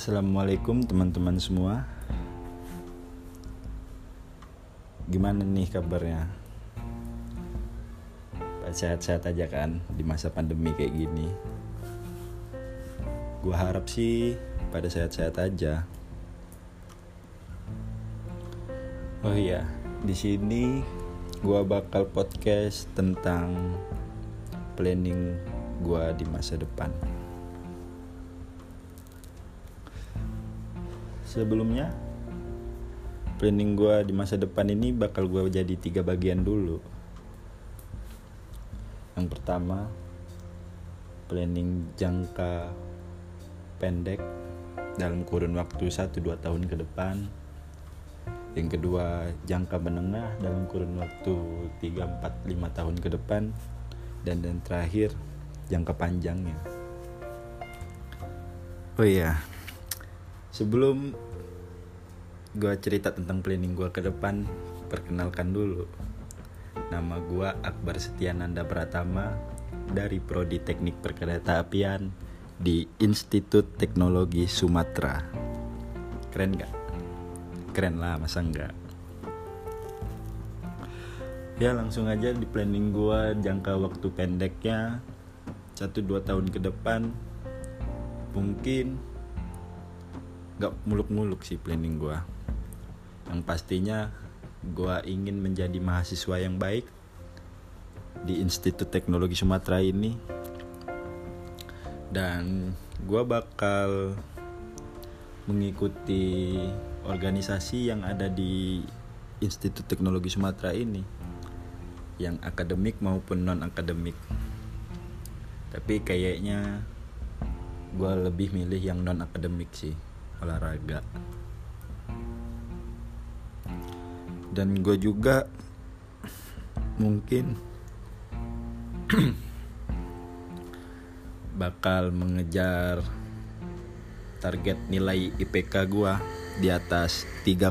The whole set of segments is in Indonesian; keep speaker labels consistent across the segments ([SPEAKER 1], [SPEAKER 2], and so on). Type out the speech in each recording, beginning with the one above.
[SPEAKER 1] Assalamualaikum teman-teman semua Gimana nih kabarnya? Sehat-sehat aja kan di masa pandemi kayak gini Gua harap sih pada sehat-sehat aja Oh iya, di sini gua bakal podcast tentang planning gua di masa depan. Sebelumnya, planning gua di masa depan ini bakal gua jadi tiga bagian dulu. Yang pertama, planning jangka pendek dalam kurun waktu 1-2 tahun ke depan. Yang kedua jangka menengah dalam kurun waktu 3, 4, 5 tahun ke depan. Dan yang terakhir jangka panjangnya. Oh iya sebelum gue cerita tentang planning gue ke depan perkenalkan dulu. Nama gue Akbar Setiananda Pratama dari Prodi Teknik Perkereta Apian di Institut Teknologi Sumatera. Keren gak? keren lah masa enggak ya langsung aja di planning gua jangka waktu pendeknya 1-2 tahun ke depan mungkin gak muluk-muluk sih planning gua. Yang pastinya gua ingin menjadi mahasiswa yang baik di Institut Teknologi Sumatera ini. Dan gua bakal mengikuti organisasi yang ada di Institut Teknologi Sumatera ini yang akademik maupun non akademik tapi kayaknya gue lebih milih yang non akademik sih olahraga. Dan gue juga mungkin bakal mengejar target nilai IPK gua di atas 3,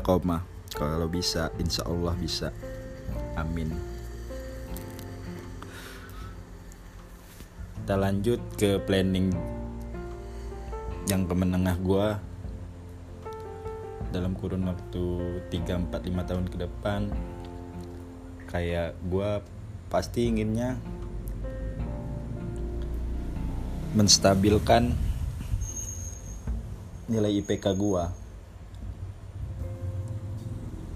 [SPEAKER 1] kalau bisa insya Allah bisa. Amin. Kita lanjut ke planning yang kemenengah gue dalam kurun waktu 3, 4, 5 tahun ke depan kayak gue pasti inginnya menstabilkan nilai IPK gue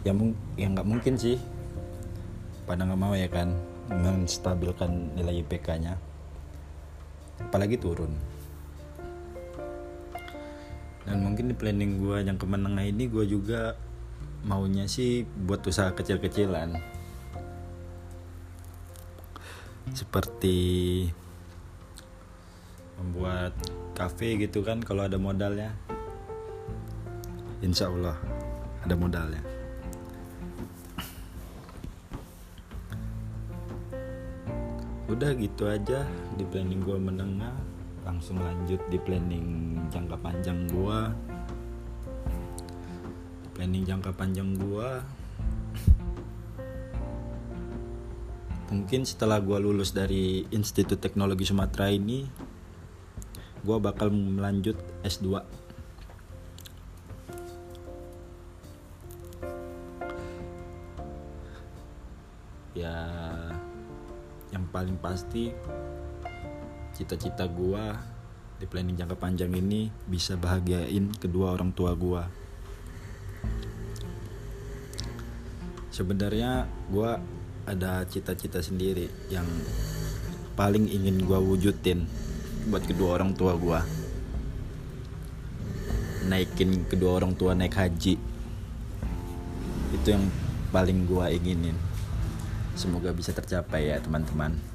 [SPEAKER 1] ya ya nggak mungkin sih. Pada nggak mau ya kan menstabilkan nilai IPK-nya apalagi turun dan mungkin di planning gue yang kemenengah ini gue juga maunya sih buat usaha kecil-kecilan. Seperti membuat cafe gitu kan kalau ada modalnya. Insya Allah ada modalnya. Udah gitu aja di planning gue menengah langsung lanjut di planning jangka panjang gue planning jangka panjang gue mungkin setelah gue lulus dari Institut Teknologi Sumatera ini gue bakal melanjut S2 ya yang paling pasti cita-cita gua di planning jangka panjang ini bisa bahagiain kedua orang tua gua. Sebenarnya gua ada cita-cita sendiri yang paling ingin gua wujudin buat kedua orang tua gua. Naikin kedua orang tua naik haji. Itu yang paling gua inginin. Semoga bisa tercapai ya teman-teman.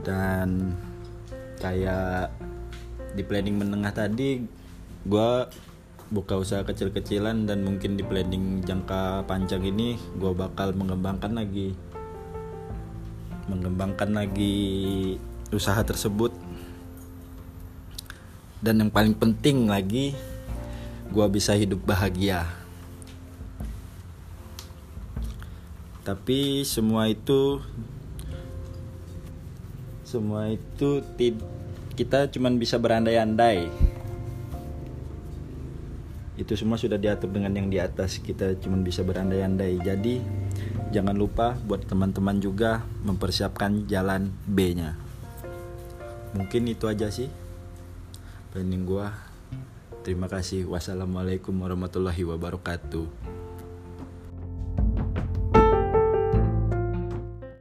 [SPEAKER 1] Dan kayak di planning menengah tadi, gue buka usaha kecil-kecilan dan mungkin di planning jangka panjang ini gue bakal mengembangkan lagi. Mengembangkan lagi usaha tersebut. Dan yang paling penting lagi gue bisa hidup bahagia. Tapi semua itu semua itu kita cuman bisa berandai-andai. Itu semua sudah diatur dengan yang di atas kita cuman bisa berandai-andai. Jadi jangan lupa buat teman-teman juga mempersiapkan jalan B nya mungkin itu aja sih planning gua. Terima kasih. Wassalamualaikum warahmatullahi wabarakatuh